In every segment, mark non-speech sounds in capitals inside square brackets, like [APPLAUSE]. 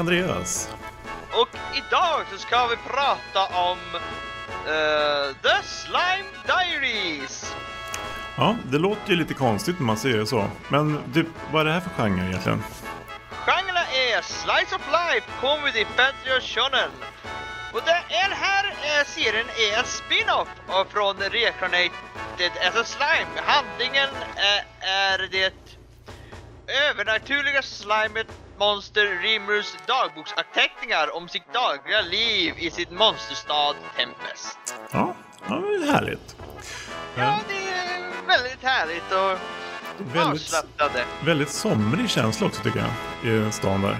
Andreas. Och idag så ska vi prata om eh, The Slime Diaries. Ja, det låter ju lite konstigt när man säger det så. Men typ, vad är det här för genre egentligen? Genren är Slice of Life, Comedy, Fantasy Shonen. Och den här eh, serien är en spin-off från Reincarnated as a Slime. Handlingen eh, är det övernaturliga slimet monster Rimurs dagboksanteckningar om sitt dagliga liv i sin monsterstad Tempest. Ja, ja det är härligt. Ja, det är väldigt härligt och Väldigt, avslappnande. väldigt somrig känsla också tycker jag, i stan där.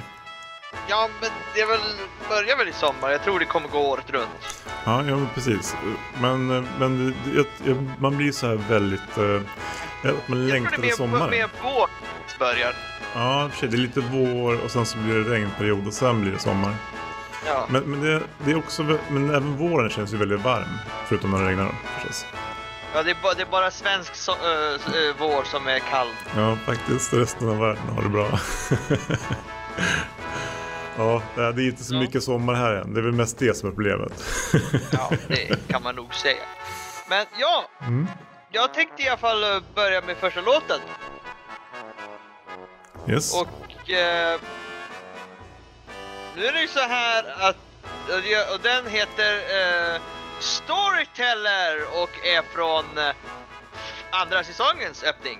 Ja, men det väl, börjar väl i sommar. Jag tror det kommer gå året runt. Ja, ja precis. Men, men det- jag, man blir så här väldigt... eh, man Jag längtar tror det till är mer, sommaren. mer vår börjar. Ja, sig, det är lite vår och sen så blir det regnperiod och sen blir det sommar. Ja. Men, men, det, det är också, men även våren känns ju väldigt varm. Förutom när det regnar förstås. Ja, det är, bara, det är bara svensk so ö, vår som är kall. Ja, faktiskt. Resten av världen har det bra. [LAUGHS] ja, det är inte så Ja. mycket sommar här än. Det är väl mest det som är problemet. [LAUGHS] Ja, det kan man nog säga. Men ja, Mm. jag tänkte i alla fall börja med första låten. Yes. Och eh, nu är det ju så här att och den heter eh, Storyteller och är från eh, andra säsongens öppning.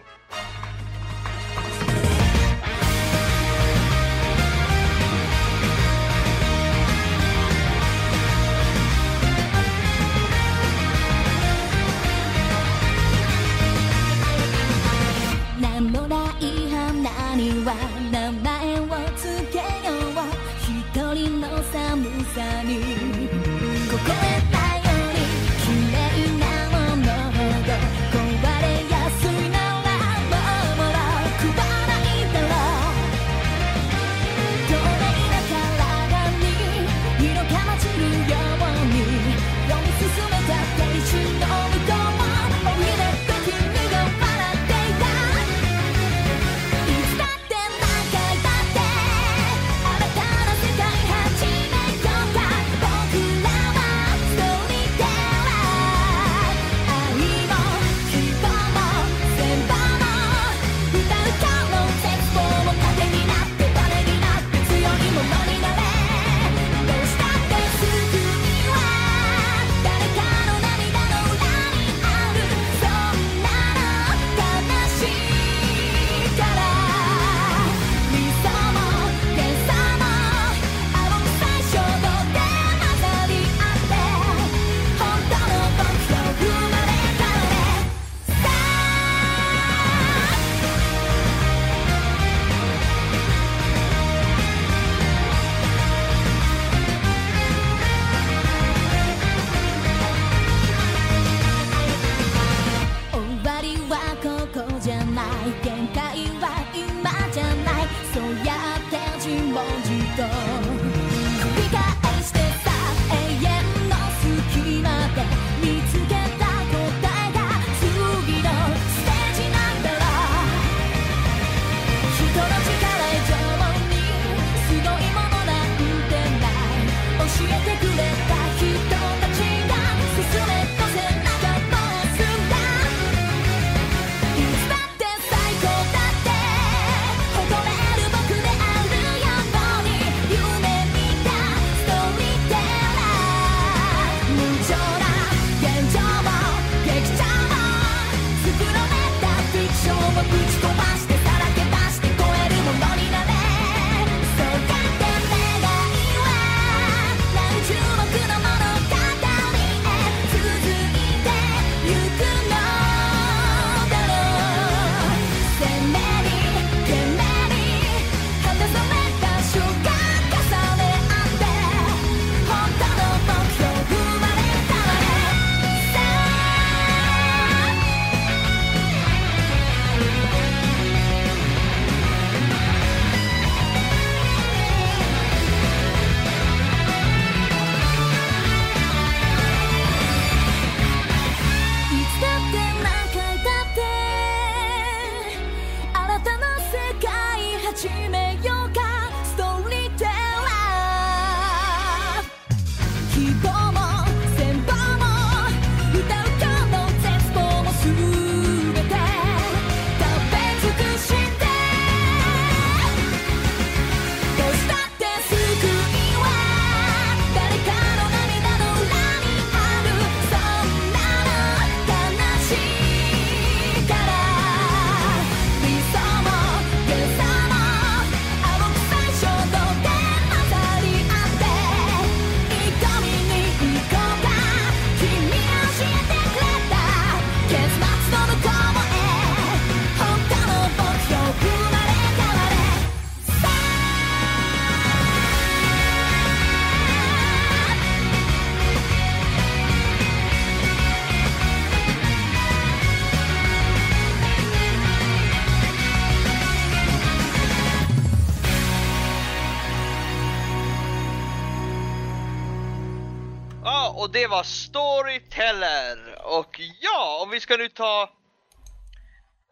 Det var Storyteller. Och ja, om vi ska nu ta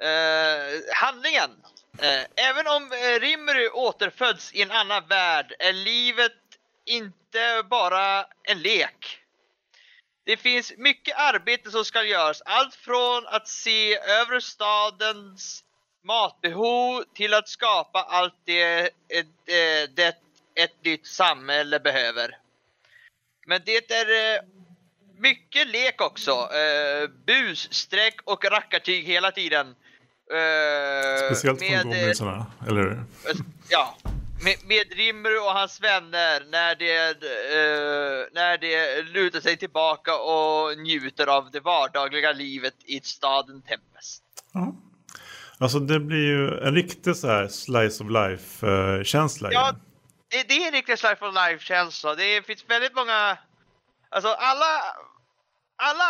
eh, handlingen. Eh, även om eh, Rimuru återföds i en annan värld är livet inte bara en lek. Det finns mycket arbete som ska göras. Allt från att se över stadens matbehov till att skapa allt det, eh, det ett nytt samhälle behöver. Men det är eh, mycket lek också. Eh, bus, streck och rackartyg hela tiden. Eh, Speciellt med, från eh, goblinsarna, eller hur? Ja, med, med Rimru och hans vänner när det, eh, när det lutar sig tillbaka och njuter av det vardagliga livet i staden Tempest. Ja. Alltså det blir ju en riktig så här slice of life-känsla. Ja, det, det är en riktig slice of life-känsla. Det finns väldigt många, alltså alla, alla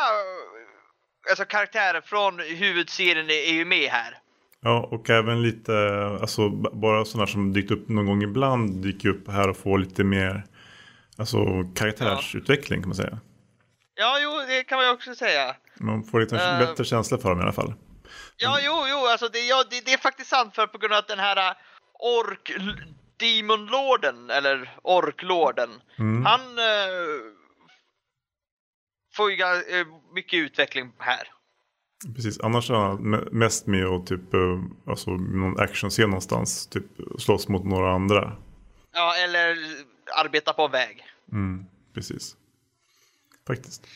alltså karaktärer från huvudserien är ju med här. ja, och även lite, alltså bara sådana som dykt upp någon gång ibland dyker upp här och får lite mer, alltså karaktärsutveckling kan man säga. Ja, jo, det kan man ju också säga. Man får lite Eh. bättre känsla för dem i alla fall. Ja, jo, jo, alltså det, ja, det, det är faktiskt sant för på grund av att den här äh, ork demonlorden eller orklorden, Mm. han äh, får ju äh, mycket utveckling här. Precis, annars är han me- mest med och typ, eh, alltså någon actionscen någonstans, typ slåss mot några andra. Ja, eller arbeta på väg. Mm, precis. Faktiskt.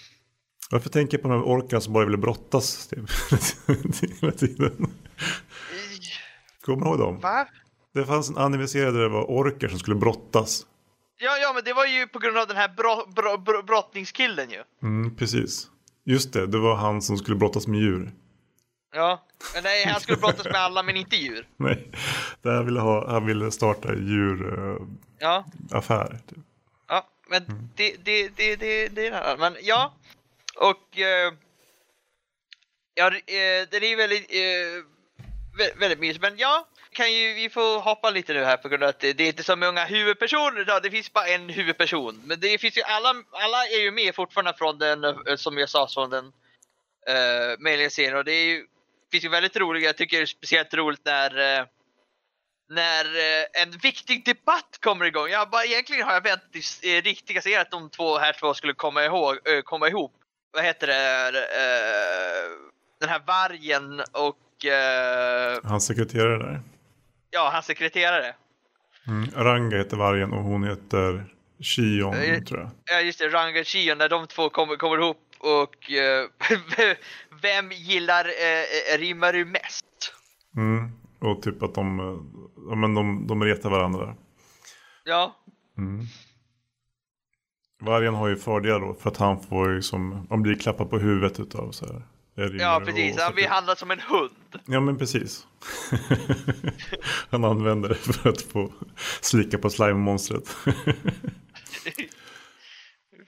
Varför tänker jag på de här orkarna som bara ville brottas typ, [LAUGHS] hela tiden? Kommer du ihåg dem? Va? Det fanns en anime-serie där det var orker som skulle brottas. Ja, men det var ju på grund av den här bro, bro, bro, brottningskillen ju. Mm, precis. Just det, det var han som skulle brottas med djur. Ja, men nej, han skulle brottas med alla men inte djur. [LAUGHS] Nej, det han ville, ha, han ville starta djuraffär. Ja, typ. Ja, men det, det, det, det, det är det här. Men ja, och eh, ja, eh, den är väldigt, eh, vä- väldigt mysig. Men ja, kan ju, vi får hoppa lite nu här på grund av att det, det är inte så många huvudpersoner idag. Det finns bara en huvudperson. Men det finns ju alla, alla är ju med fortfarande från den, eh, som jag sa, från den eh, uh, mailing-serien. Och det är ju, finns ju väldigt roligt. jag tycker det är speciellt roligt när uh, när uh, en viktig debatt kommer igång. Jag bara, egentligen har jag väntat i eh, riktiga serier att de två här två skulle komma, ihåg, komma ihop. Vad heter det? Den här vargen och Hans sekreterare där ja, hans sekreterare. Mm. Ranga heter vargen och hon heter Shion Eh, tror jag. Ja, just det. Ranga Shion, när de två kommer, kommer ihop och eh, [LAUGHS] vem gillar eh, Rimaru mest? Mm. Och typ att de, eh, ja, men de, de retar varandra. Ja, Mm. Vargen har ju fördelar då för att han får ju som, han blir klappad på huvudet utav så här. Ja precis. Han blir handlad som en hund. Ja men precis. [LAUGHS] han använder det för att få slicka på slime-monstret. [LAUGHS]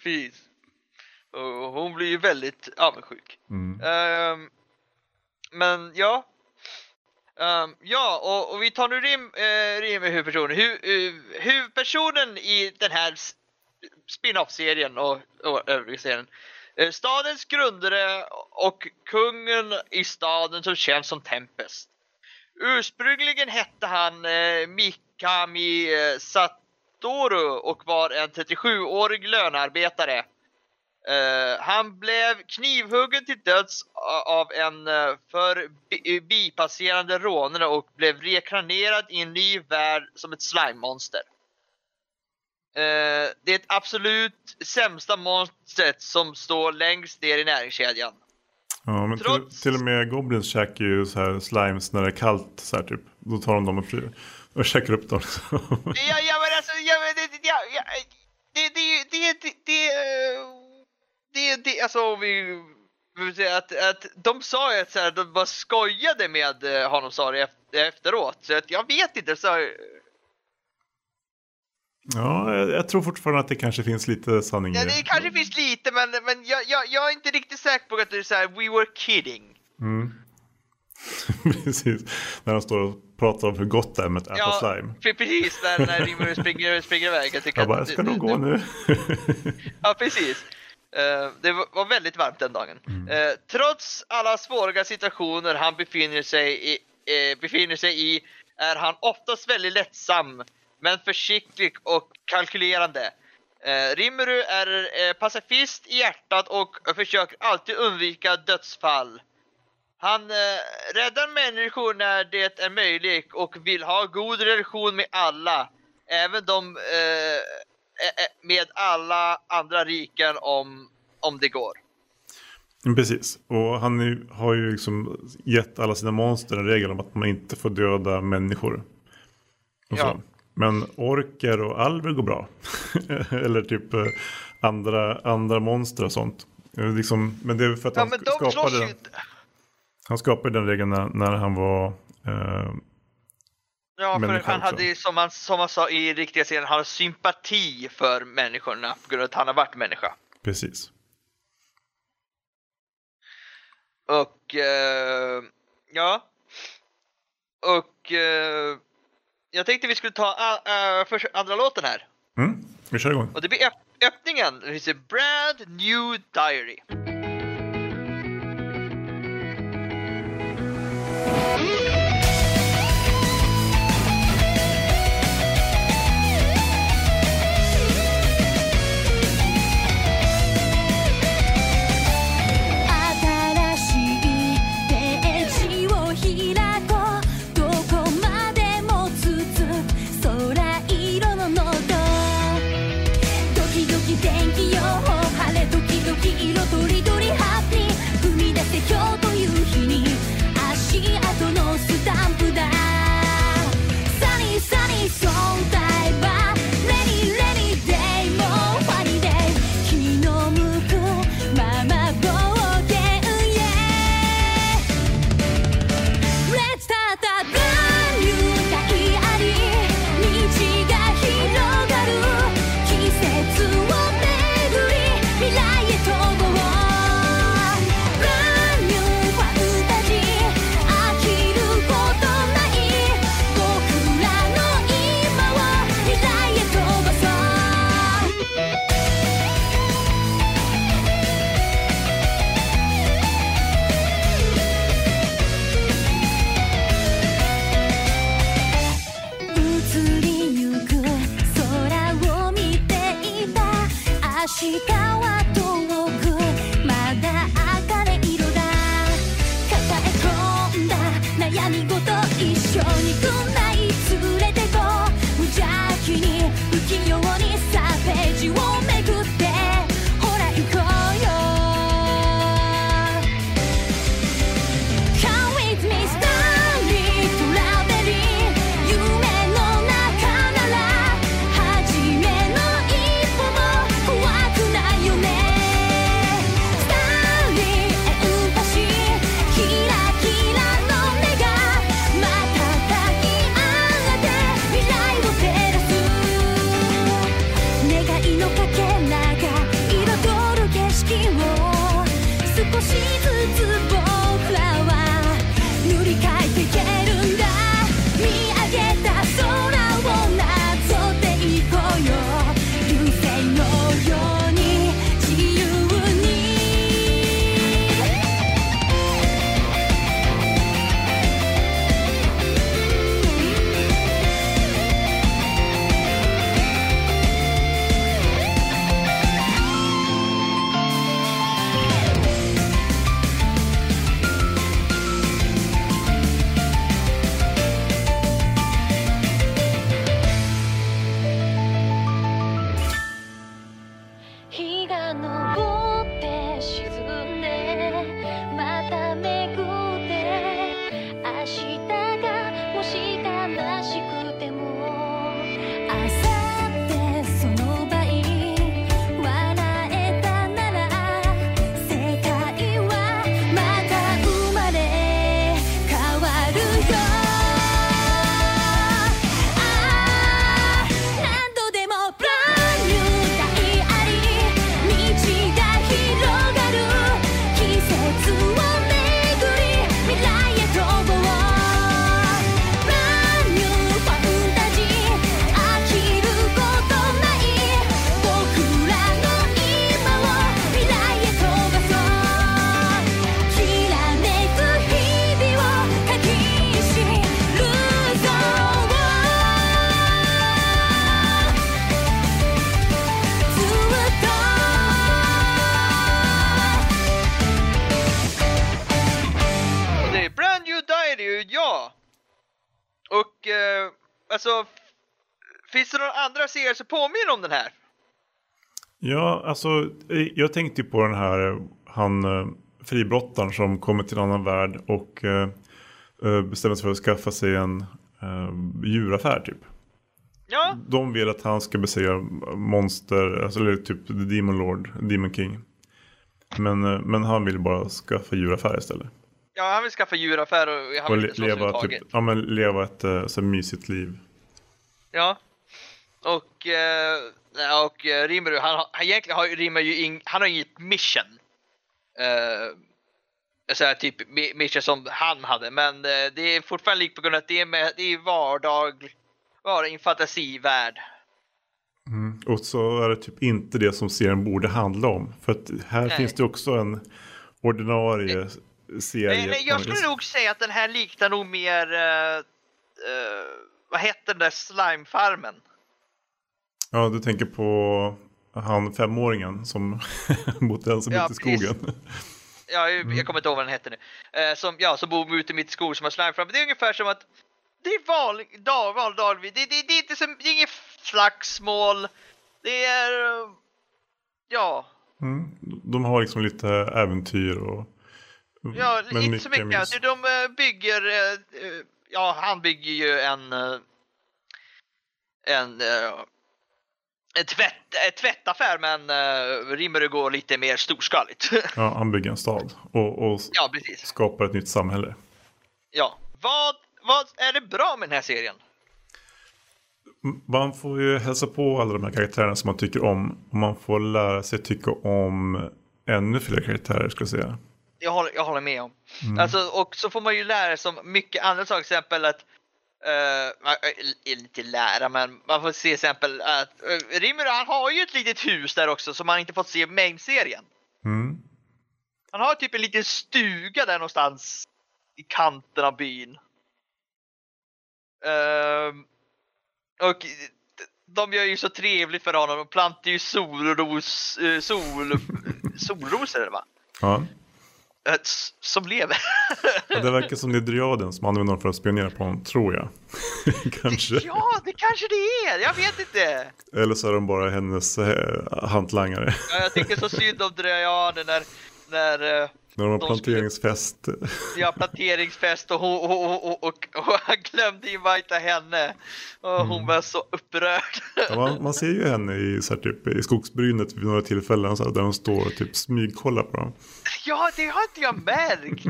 Precis. Och hon blir ju väldigt avundsjuk. mm. Ehm, men ja. Ehm, ja, och, och vi tar nu Rim, uh, Rim är huvudpersonen. Hu, uh, huvudpersonen i den här spin-off-serien och, och övriga serien. Eh, stadens grundare och kungen i staden som känns som Tempest. Ursprungligen hette han eh, Mikami Satoru och var en 37-årig lönearbetare. Eh, han blev knivhuggen till döds av en eh, förbipasserande eh, rånare och blev rekranerad i en ny värld som ett slime-monster. Eh, det är ett absolut sämsta monstret som står längst ner i näringskedjan. Ja, men till, Trots- till och med Goblins käkar ju så här slimes när det är kallt så här typ. Då tar de dem och, [LAUGHS] och käkar upp dem. Ja, ja men alltså, ja, men det, ja, ja, det, det, det, det, det, det, det, alltså vi, vi att, att de sa ju att så här, de bara skojade med eh, honom sa det efter, efteråt, så att jag vet inte så ja, jag, jag tror fortfarande att det kanske finns lite sanning ja, i det det. kanske finns lite men, men jag, jag, jag är inte riktigt säker på att så här, we were kidding. Mm. [LAUGHS] Precis. När de står och pratar om hur gott det är med att äta Ja, slime. pre- precis när, när Rimmer springer, springer iväg. Jag tycker Jag bara, att ska du- nog gå du- nu. Ja, precis. Eh, det var väldigt varmt den dagen. Eh, trots alla svåra situationer han befinner sig, i, eh, befinner sig i är han oftast väldigt lättsam, men försiktig och kalkylerande. Uh, Rimuru är eh, pacifist i hjärtat och försöker alltid undvika dödsfall. Han eh, räddar människor när det är möjligt och vill ha god relation med alla, även de eh, eh, eh, med alla andra riken om, om det går. Mm, Precis, och han ju- har ju liksom gett alla sina monster en regel om att man inte får döda människor. Och Ja. så. Men orker och alver går bra. [LAUGHS] Eller typ eh, andra, andra monster och sånt. Liksom, men det är för att Ja han sk- skapade, den, han skapade den regeln när, när han var eh, Ja, för han hade ju, som han, som han sa i riktiga serien, han har sympati för människorna på grund av att han har varit människa. precis. Och eh, ja. Och eh, jag tänkte vi skulle ta uh, för andra låten här. Mm, vi kör igång. Och det blir öpp- öppningen. Det ett Brand New Diary.「andra serier som påminner om den här? Ja, alltså eh, jag tänkte ju på den här, eh, han eh, fribrottaren som kommer till en annan värld och eh, bestämmer sig för att skaffa sig en eh, djuraffär typ. Ja, De vill att han ska besegra monster, alltså eller typ Demon Lord, Demon King. Men, men han vill bara skaffa djuraffär istället. ja han vill skaffa djuraffär och han Och vill le- inte slåss leva, typ, ja, men leva ett så mysigt liv. Ja. Och, eh, ja, och eh, Rimuru, han, han egentligen har ju ing, han har inget mission. Eh, så här, typ mi- mission som han hade, men det är fortfarande likt på grund av att det är, med, det är vardag, var en fantasivärld. Mm. Och så är det typ inte det som serien borde handla om. För att här Nej. finns det också en ordinarie serie. Men, nej, jag skulle nog säga att den här liknar nog mer, eh, eh, vad hette den där slimefarmen? Ja, du tänker på han femåringen som [LAUGHS] bott ensam Ja, ute i skogen. Ja, jag, jag kommer inte ihåg vad den hette nu. Eh, som, ja, som bor ute mitt i skogen som har slimefarm. Det är ungefär som att det är vanlig dag, vanlig dag. Det, det, det, är inte som, det är inget slagsmål. Det är, ja, Mm. De har liksom lite äventyr och... ja men inte så mycket. Alltså, de eh, bygger, eh, eh, ja han bygger ju en, en tvätt, tvättaffär men uh, Rimmerud går lite mer storskaligt. [LAUGHS] Ja, han bygger en stad och, och ja, skapar ett nytt samhälle. Ja. Vad, vad är det bra med den här serien? Man får ju hälsa på alla de här karaktärerna som man tycker om. Och man får lära sig tycka om ännu fler karaktärer skulle jag säga. Jag håller, jag håller med om. Mm. Alltså, och så får man ju lära sig om mycket andra saker, till exempel att Uh, inte lära, men man får se till exempel att uh, Rimuru han har ju ett litet hus där också som man inte fått se i main-serien. Mm. Han har typ en liten stuga där någonstans i kanten av byn. Ehm, och de gör ju så trevligt för honom. De plantar ju solros, eh, sol, [LAUGHS] solrosor va? Ja. Eh, Som lever. [LAUGHS] Och det verkar som det är Dryaden som använder dem för att spionera på honom, tror jag. [LAUGHS] Kanske. ja, det kanske det är. Jag vet inte. Eller så är de bara hennes eh, hantlangare. Ja, jag tycker så synd om Dryaden när, när eh, När de har planteringsfest. har planteringsfest och, hon, och, och, och, han glömde invita henne. Och hon var så upprörd. Ja, man, ser ju henne i, så typ, i skogsbrynet vid några tillfällen så där hon står och typ smygkollar på dem. Ja, det har inte jag märkt.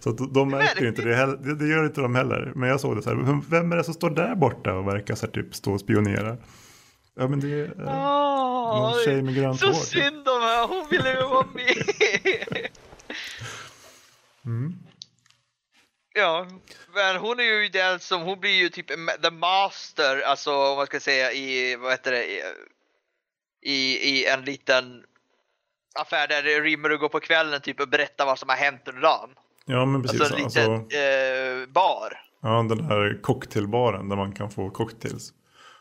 [LAUGHS] Så de märker inte det, heller- det, gör inte de heller. Men jag såg det så här, "Vem- är det som står där borta och verkar så typ stå och spionera? Ja men det är eh, någon tjej med grönt så hår. typ. synd om henne, hon ville ju vara med. Mm. Ja, men hon är ju den som, hon blir ju typ the master, alltså om man ska säga i, vad heter det, i, i, en liten affär där Rimmer går på kvällen typ och berättar vad som har hänt under dagen. Ja men precis. Alltså en Alltså, liten eh, bar. ja, den här cocktailbaren där man kan få cocktails.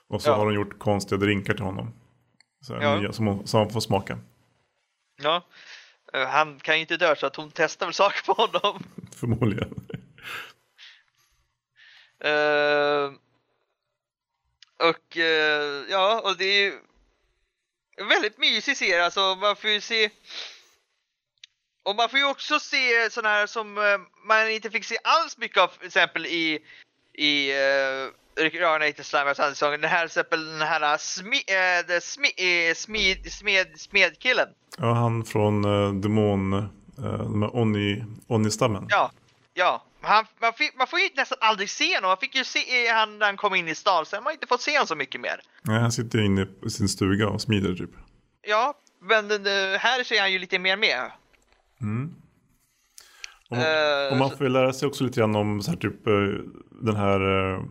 Och så Ja. har de gjort konstiga drinkar till honom. Så Ja. nya, som, som han får smaka. Ja. Eh, Han kan ju inte dö så att hon testar väl saker på honom. [LAUGHS] Förmodligen. Eh, och eh, ja, och det är ju väldigt mysig serie. Alltså man får ju se och man får ju också se sådana här som man inte fick se alls mycket av, till exempel i i uh, Regenerator Slime och säsongen. Den här till exempel den här smi, eh, the smi, eh, smid, smed, smedkillen. Ja, han från uh, Demon, uh, de här Oni, Oni-stammen. Ja, ja. Han, man, fick, man får ju nästan aldrig se honom. Man fick ju se han när han kom in i stan. Sen har man inte fått se honom så mycket mer. Nej, han sitter inne i sin stuga och smider typ. Ja, men eh, här ser han ju lite mer med. Och man, Eh, och man så- får ju lära sig också lite grann om så här, typ, eh, den här uh,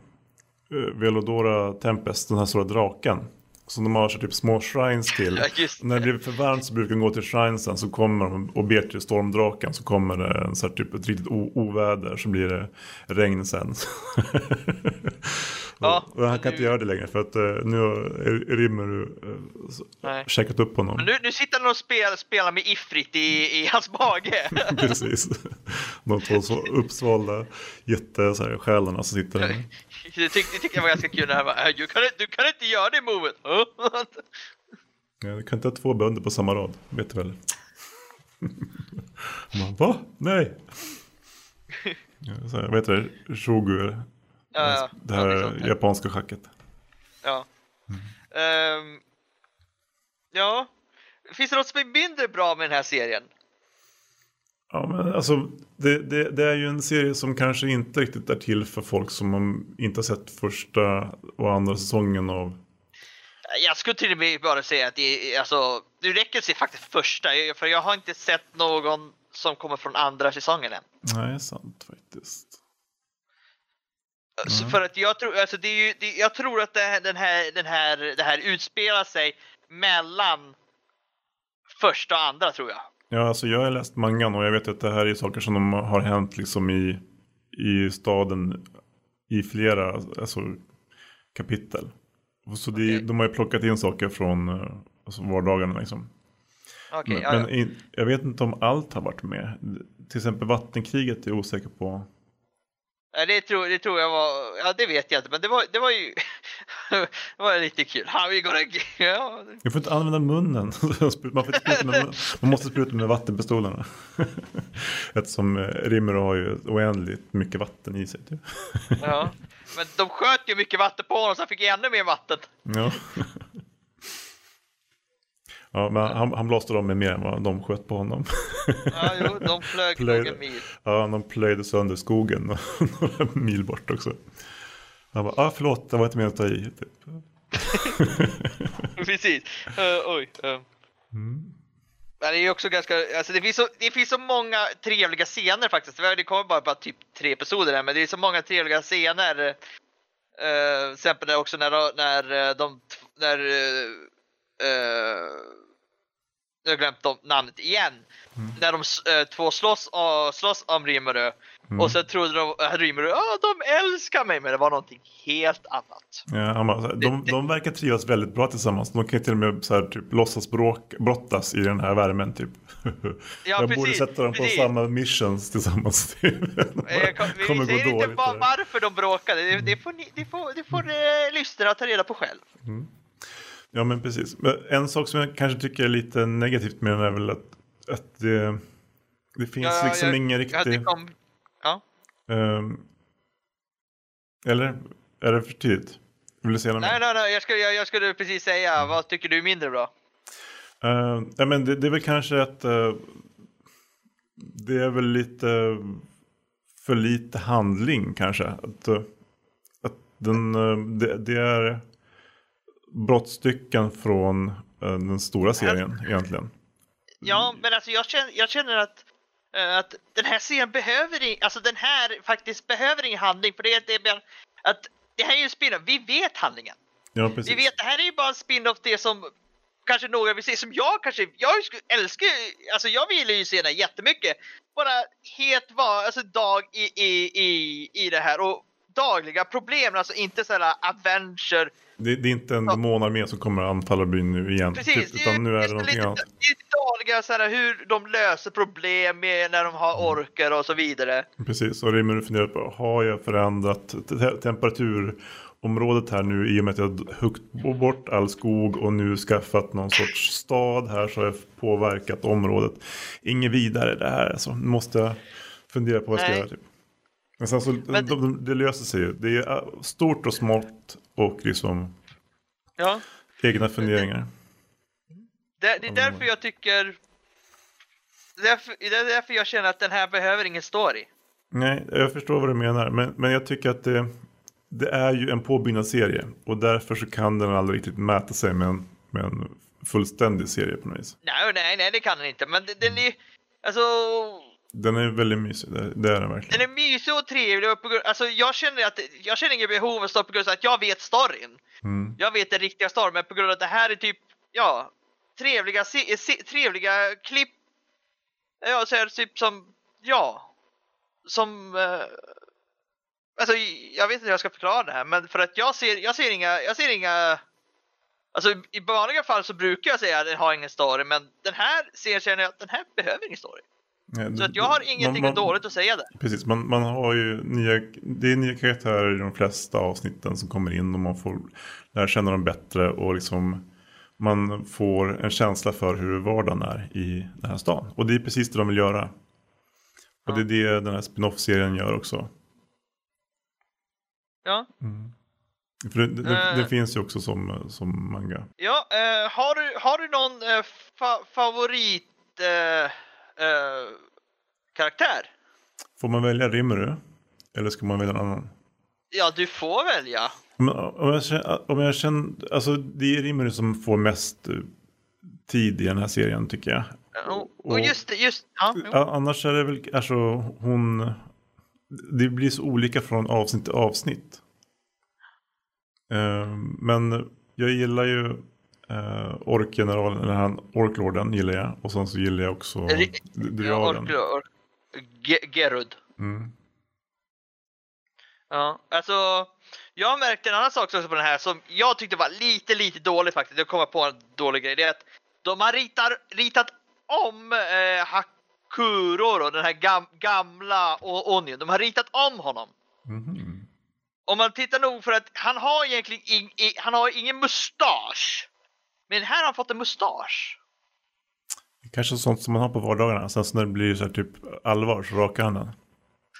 Velodora Tempest, den här stora draken. Som de har så typ små shrines [LAUGHS] till. Ja, När det blir för varmt så brukar de gå till shrinesen så kommer de och ber till stormdraken så kommer det en, så här, typ, ett riktigt oväder så blir det regn sen. [LAUGHS] Ja, och han kan nu- inte göra det längre för att eh, nu har Rimmer uh, Nej. checkat upp honom. Men nu, nu sitter han och spelar, spelar med Ifrit i, i hans mage. [LAUGHS] Precis. De två så uppsvalda jättesjälarna som sitter där. [LAUGHS] Det tyckte, tyckte jag var ganska kul. när han bara, "Äh, du, kan, du kan inte göra det movet. [LAUGHS] Ja, du kan inte ha två bönder på samma rad, vet du väl? Man, Va? Nej! Så här, vad heter det? Shogu. Ja, ja. det Ja, det är här sånt här. japanska schacket. Ja. Ehm, ja. Finns det något som är mindre bra med den här serien? Ja, men alltså, det, det, det är ju en serie som kanske inte riktigt är till för folk som inte har sett första och andra säsongen av. Jag skulle till och med bara säga att det, alltså, det räcker att se faktiskt första, för jag har inte sett någon som kommer från andra säsongen än. Nej, sant. Så för att jag tror, alltså det är ju, det, jag tror att det, här- den här, den här, det här utspelar sig mellan första och andra tror jag. Ja, alltså jag har läst mangan och jag vet att det här är saker som de har hänt liksom i, i staden i flera alltså, kapitel. Så det, Okej. de har ju plockat in saker från eh, alltså, vardagarna liksom. Okej, men ja, ja. men in, jag vet inte om allt har varit med. Till exempel vattenkriget är jag osäker på. Ja, det, tror, det tror jag var, ja det vet jag inte, men det var, det var ju [LAUGHS] det var lite kul. How you gonna, ja, Jag får inte använda munnen. [LAUGHS] Man, får inte spruta med, man måste spruta med vattenpistolerna. [LAUGHS] Eftersom eh, Rimmer har ju oändligt mycket vatten i sig. Typ. ja. Men de sköt ju mycket vatten på honom så han fick ännu mer vatten. Ja. Ja, men han, han blåste dem med mer än vad de sköt på honom. Ja, jo, de [LAUGHS] flög Plöjde. en mil. Ja, de plöjde sönder skogen [LAUGHS] några mil bort också. Han bara, ah, förlåt, det var inte meningen att ta i. Typ. [LAUGHS] Precis. Uh, oj. Uh. Men det är också ganska, alltså det finns, så, det finns så många trevliga scener faktiskt. Det kommer bara, bara typ tre episoder här, men det är så många trevliga scener. Uh, till exempel också när, de- när de, när, uh, jag har glömt de, namnet igen. När de uh, två slåss, uh, slåss om Rimmerö. Och sen trodde de att Rimmerö, ja de älskar mig, men det var någonting helt annat. Ja, han bara, så här, de, de verkar trivas väldigt bra tillsammans. De kan till och med så här, typ, låtsas bråk, brottas i den här värmen. Typ. [LAUGHS] Ja, jag borde precis, sätta dem på precis. samma missions tillsammans. [LAUGHS] Typ. Jag kom, vi kommer säger inte dåligt. va- där. varför de bråkade, det, det får, ni, det får, det får eh, lyssnarna ta reda på själv. Ja men precis. Men en sak som jag kanske tycker är lite negativt med den är väl att, att det, det finns Ja, liksom jag- ingen Ja, riktig... det kom, ja. ehm, eller? Är det för tidigt? Vill du säga något Nej, nej, nej, jag skulle, jag, jag skulle precis säga, vad tycker du är mindre bra? Uh, ja, men det, det är väl kanske att eh, det är väl lite för lite handling kanske. Att, eh, att den, eh, det, det är brottstycken från eh, den stora serien egentligen. Ja, men alltså jag känner, jag känner att, eh, att den här serien behöver, alltså den här faktiskt behöver ingen handling, för det är, det är att det här är ju en spin-off, vi vet handlingen. Ja, precis. Vi vet, det här är ju bara en spin-off det som kanske några vill se, som jag kanske, jag älskar alltså jag vill ju se den här jättemycket. Bara helt var, alltså dag i, i, i, i det här och dagliga problem, alltså inte sådana adventure. Det, det är inte en demonarmé som kommer att anfalla byn nu igen. Precis, Typ, utan nu är det någonting lite, annat. det är dagliga sådana hur de löser problem med när de har orker och så vidare. Precis, och Rimmer funderar på, har jag förändrat te- temperaturområdet här nu i och med att jag har huggit bort all skog och nu skaffat någon sorts stad här så har jag påverkat området. Inget vidare det här, alltså, nu måste jag fundera på vad jag ska Nej. göra. Typ. Men sen så, Men- de, de, det löser sig ju. Det är äh, stort och smått och liksom Ja. egna funderingar. Det, det är därför jag tycker... Därför, det är därför jag känner att den här behöver ingen story. Nej, jag förstår vad du menar. Men, men jag tycker att det, det är ju en påbyggnadsserie. Och därför så kan den aldrig riktigt mäta sig med en, med en fullständig serie på något vis. Nej, nej, nej, det kan den inte. Men den, den är... Alltså... Den är väldigt mysig, det, är den verkligen. Den är mysig och trevlig och på grund, alltså jag känner att jag känner inget behov av att stå på grund av att jag vet storyn. Mm. Jag vet den riktiga storyn, men på grund av att det här är typ, ja, trevliga, se, se, trevliga klipp. Ja, så är det typ som, ja, som, eh, Alltså, jag vet inte hur jag ska förklara det här, men för att jag ser, jag ser inga, jag ser inga... Alltså i vanliga fall så brukar jag säga att den har ingen story, men den här serien känner jag att den här behöver ingen story. Så att jag har ingenting man, man, dåligt att säga där. Precis, man, man har ju nya, det är nya karaktärer i de flesta avsnitten som kommer in och man får lära känna dem bättre och liksom man får en känsla för hur vardagen är i den här stan. Och det är precis det de vill göra. Och det är det den här spin-off-serien gör också. Ja, För det, det, Eh. det finns ju också som, som manga. ja eh, har, du, har du någon eh, fa favorit eh, eh, karaktär? Får man välja Rimuru? Eller ska man välja en annan? Ja, du får välja. Men, om jag känner, om jag känner, alltså det är Rimuru som får mest eh, tid i den här serien tycker jag. Och, och just det, just ja, Annars är det väl, alltså hon, det blir så olika från avsnitt till avsnitt. Eh, men jag gillar ju uh, orkgeneralen, eller han, orklorden gillar jag. Och sen så gillar jag också Ri- d- Ja, ork, ork, Ge- Gerud. Mm. Ja, alltså jag har märkt en annan sak också på den här som jag tyckte var lite, lite dålig faktiskt. Jag kommer på en dålig grej. Det är att de har ritat, ritat om eh, Hakuro då, den här gam, gamla Onion. De har ritat om honom. Mhm. Om man tittar nog för att han har egentligen ing, i, han har ingen mustasch. Men här har han fått en mustasch. Kanske sånt som man har på vardagarna. Sen så när det blir så här typ allvar så rakar han den.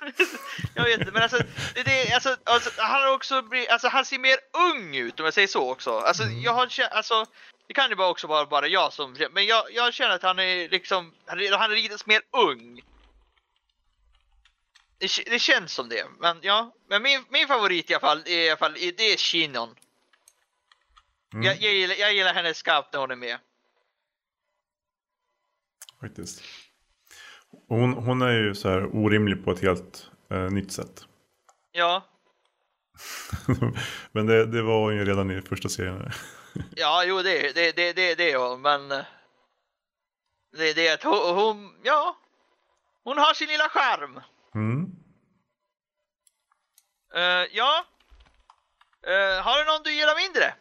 [LAUGHS] Jag vet inte, men alltså, det, det, alltså, alltså han har också blivit, alltså han ser mer ung ut om jag säger så också. Alltså jag har alltså det kan ju bara också vara bara jag som, men jag, jag känner att han är liksom, han, han är lite mer ung. Det, det känns som det, men ja. Men min, min favorit i alla fall, är, i alla fall, det är Shinon. Mm. Jag, jag, gillar, jag gillar hennes scout när hon är med. Faktiskt. Hon, hon är ju så här orimlig på ett helt eh, nytt sätt. Ja, [LAUGHS] Men det, det var hon ju redan i första serien. [LAUGHS] ja, jo det, det, det, det, det är hon, men eh, det är det att hon, hon, ja, hon har sin lilla charm. Mm. Eh, ja. Eh, har du någon du gillar mindre?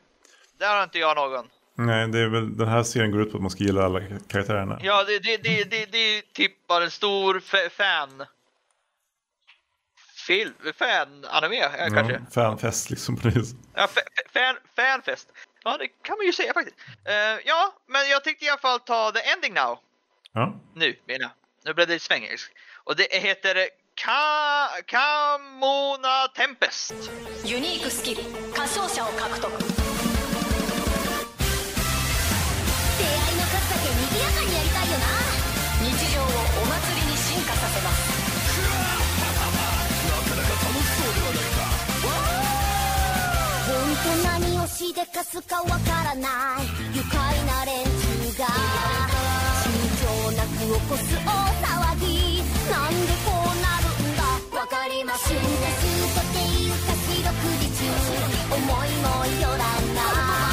Där har inte jag någon. Nej, det är väl, den här serien går ut på att man ska gilla alla karaktärerna. Ja, det, det, det, det, det är typ bara en stor fa- fan... Film? Fan-anime ja, kanske? Ja, fanfest liksom på [LAUGHS] det viset. Ja, fa- fa- fan, fanfest. Ja, det kan man ju säga faktiskt. Eh, ja, men jag tänkte i alla fall ta the ending now. Ja. Nu, menar jag. Nu blev det svengelsk. Och det heter Ka Kamona Tempest. ユニークスキル歌唱者を獲得 すかわからない。愉快な連中が慎重なく起こす大騒ぎ。なんでこうなるんだ。わかりません。進化すとていうか四六時中思いもよらない。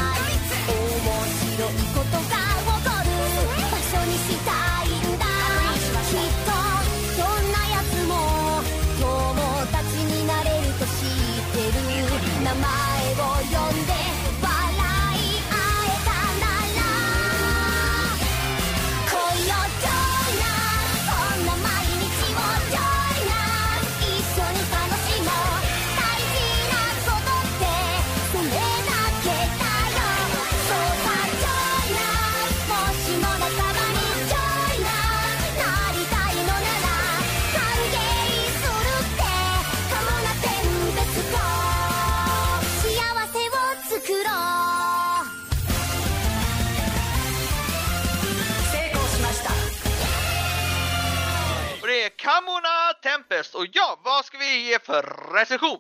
För recension?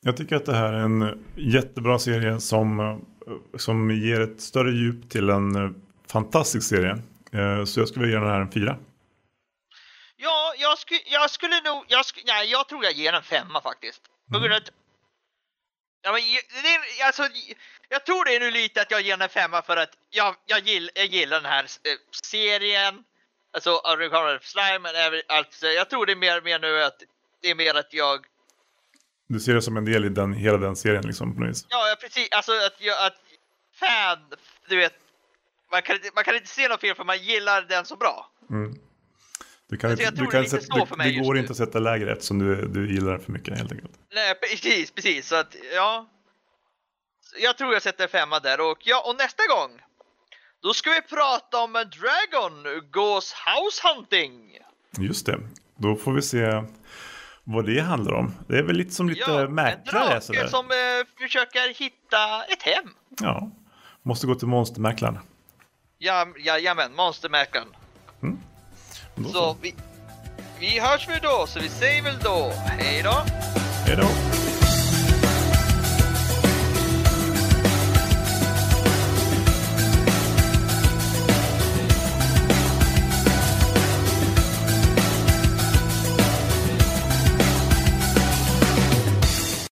Jag tycker att det här är en jättebra serie som, eh, som ger ett större djup till en eh, fantastisk serie. Eh, Så jag skulle vilja ge den här en fyra. Ja, jag, sku, jag skulle nog... Jag, sku, nej, jag tror jag ger en femma faktiskt. På grund av att... Ja, men, det alltså, jag tror det är nu lite att jag ger den en femma för att jag, jag, gill, jag gillar den här serien. Alltså, of Slime, men även allt. så Jag tror det är mer, mer nu att det är mer att jag Du ser det som en del i den, hela den serien liksom på något vis. Ja, precis. Alltså att, jag- att fan, du vet. Man kan, inte, man kan inte se något fel för man gillar den så bra. Du kan inte, du det kan sätta, går nu. inte att sätta lägre eftersom du, du gillar den för mycket helt enkelt. Nej, precis, precis. Så att, ja. Jag tror jag sätter femma där och ja, och nästa gång. Då ska vi prata om en Dragon Goes House Hunting. Just det. Då får vi se vad det handlar om. Det är väl lite som lite Ja, en mäklare drake sådär. som eh, försöker hitta ett hem. Ja. Måste gå till monstermäklaren. Ja, jajamän, monstermäklaren. Då Så vi, vi hörs väl då, så vi säger väl då hej då. Hej då.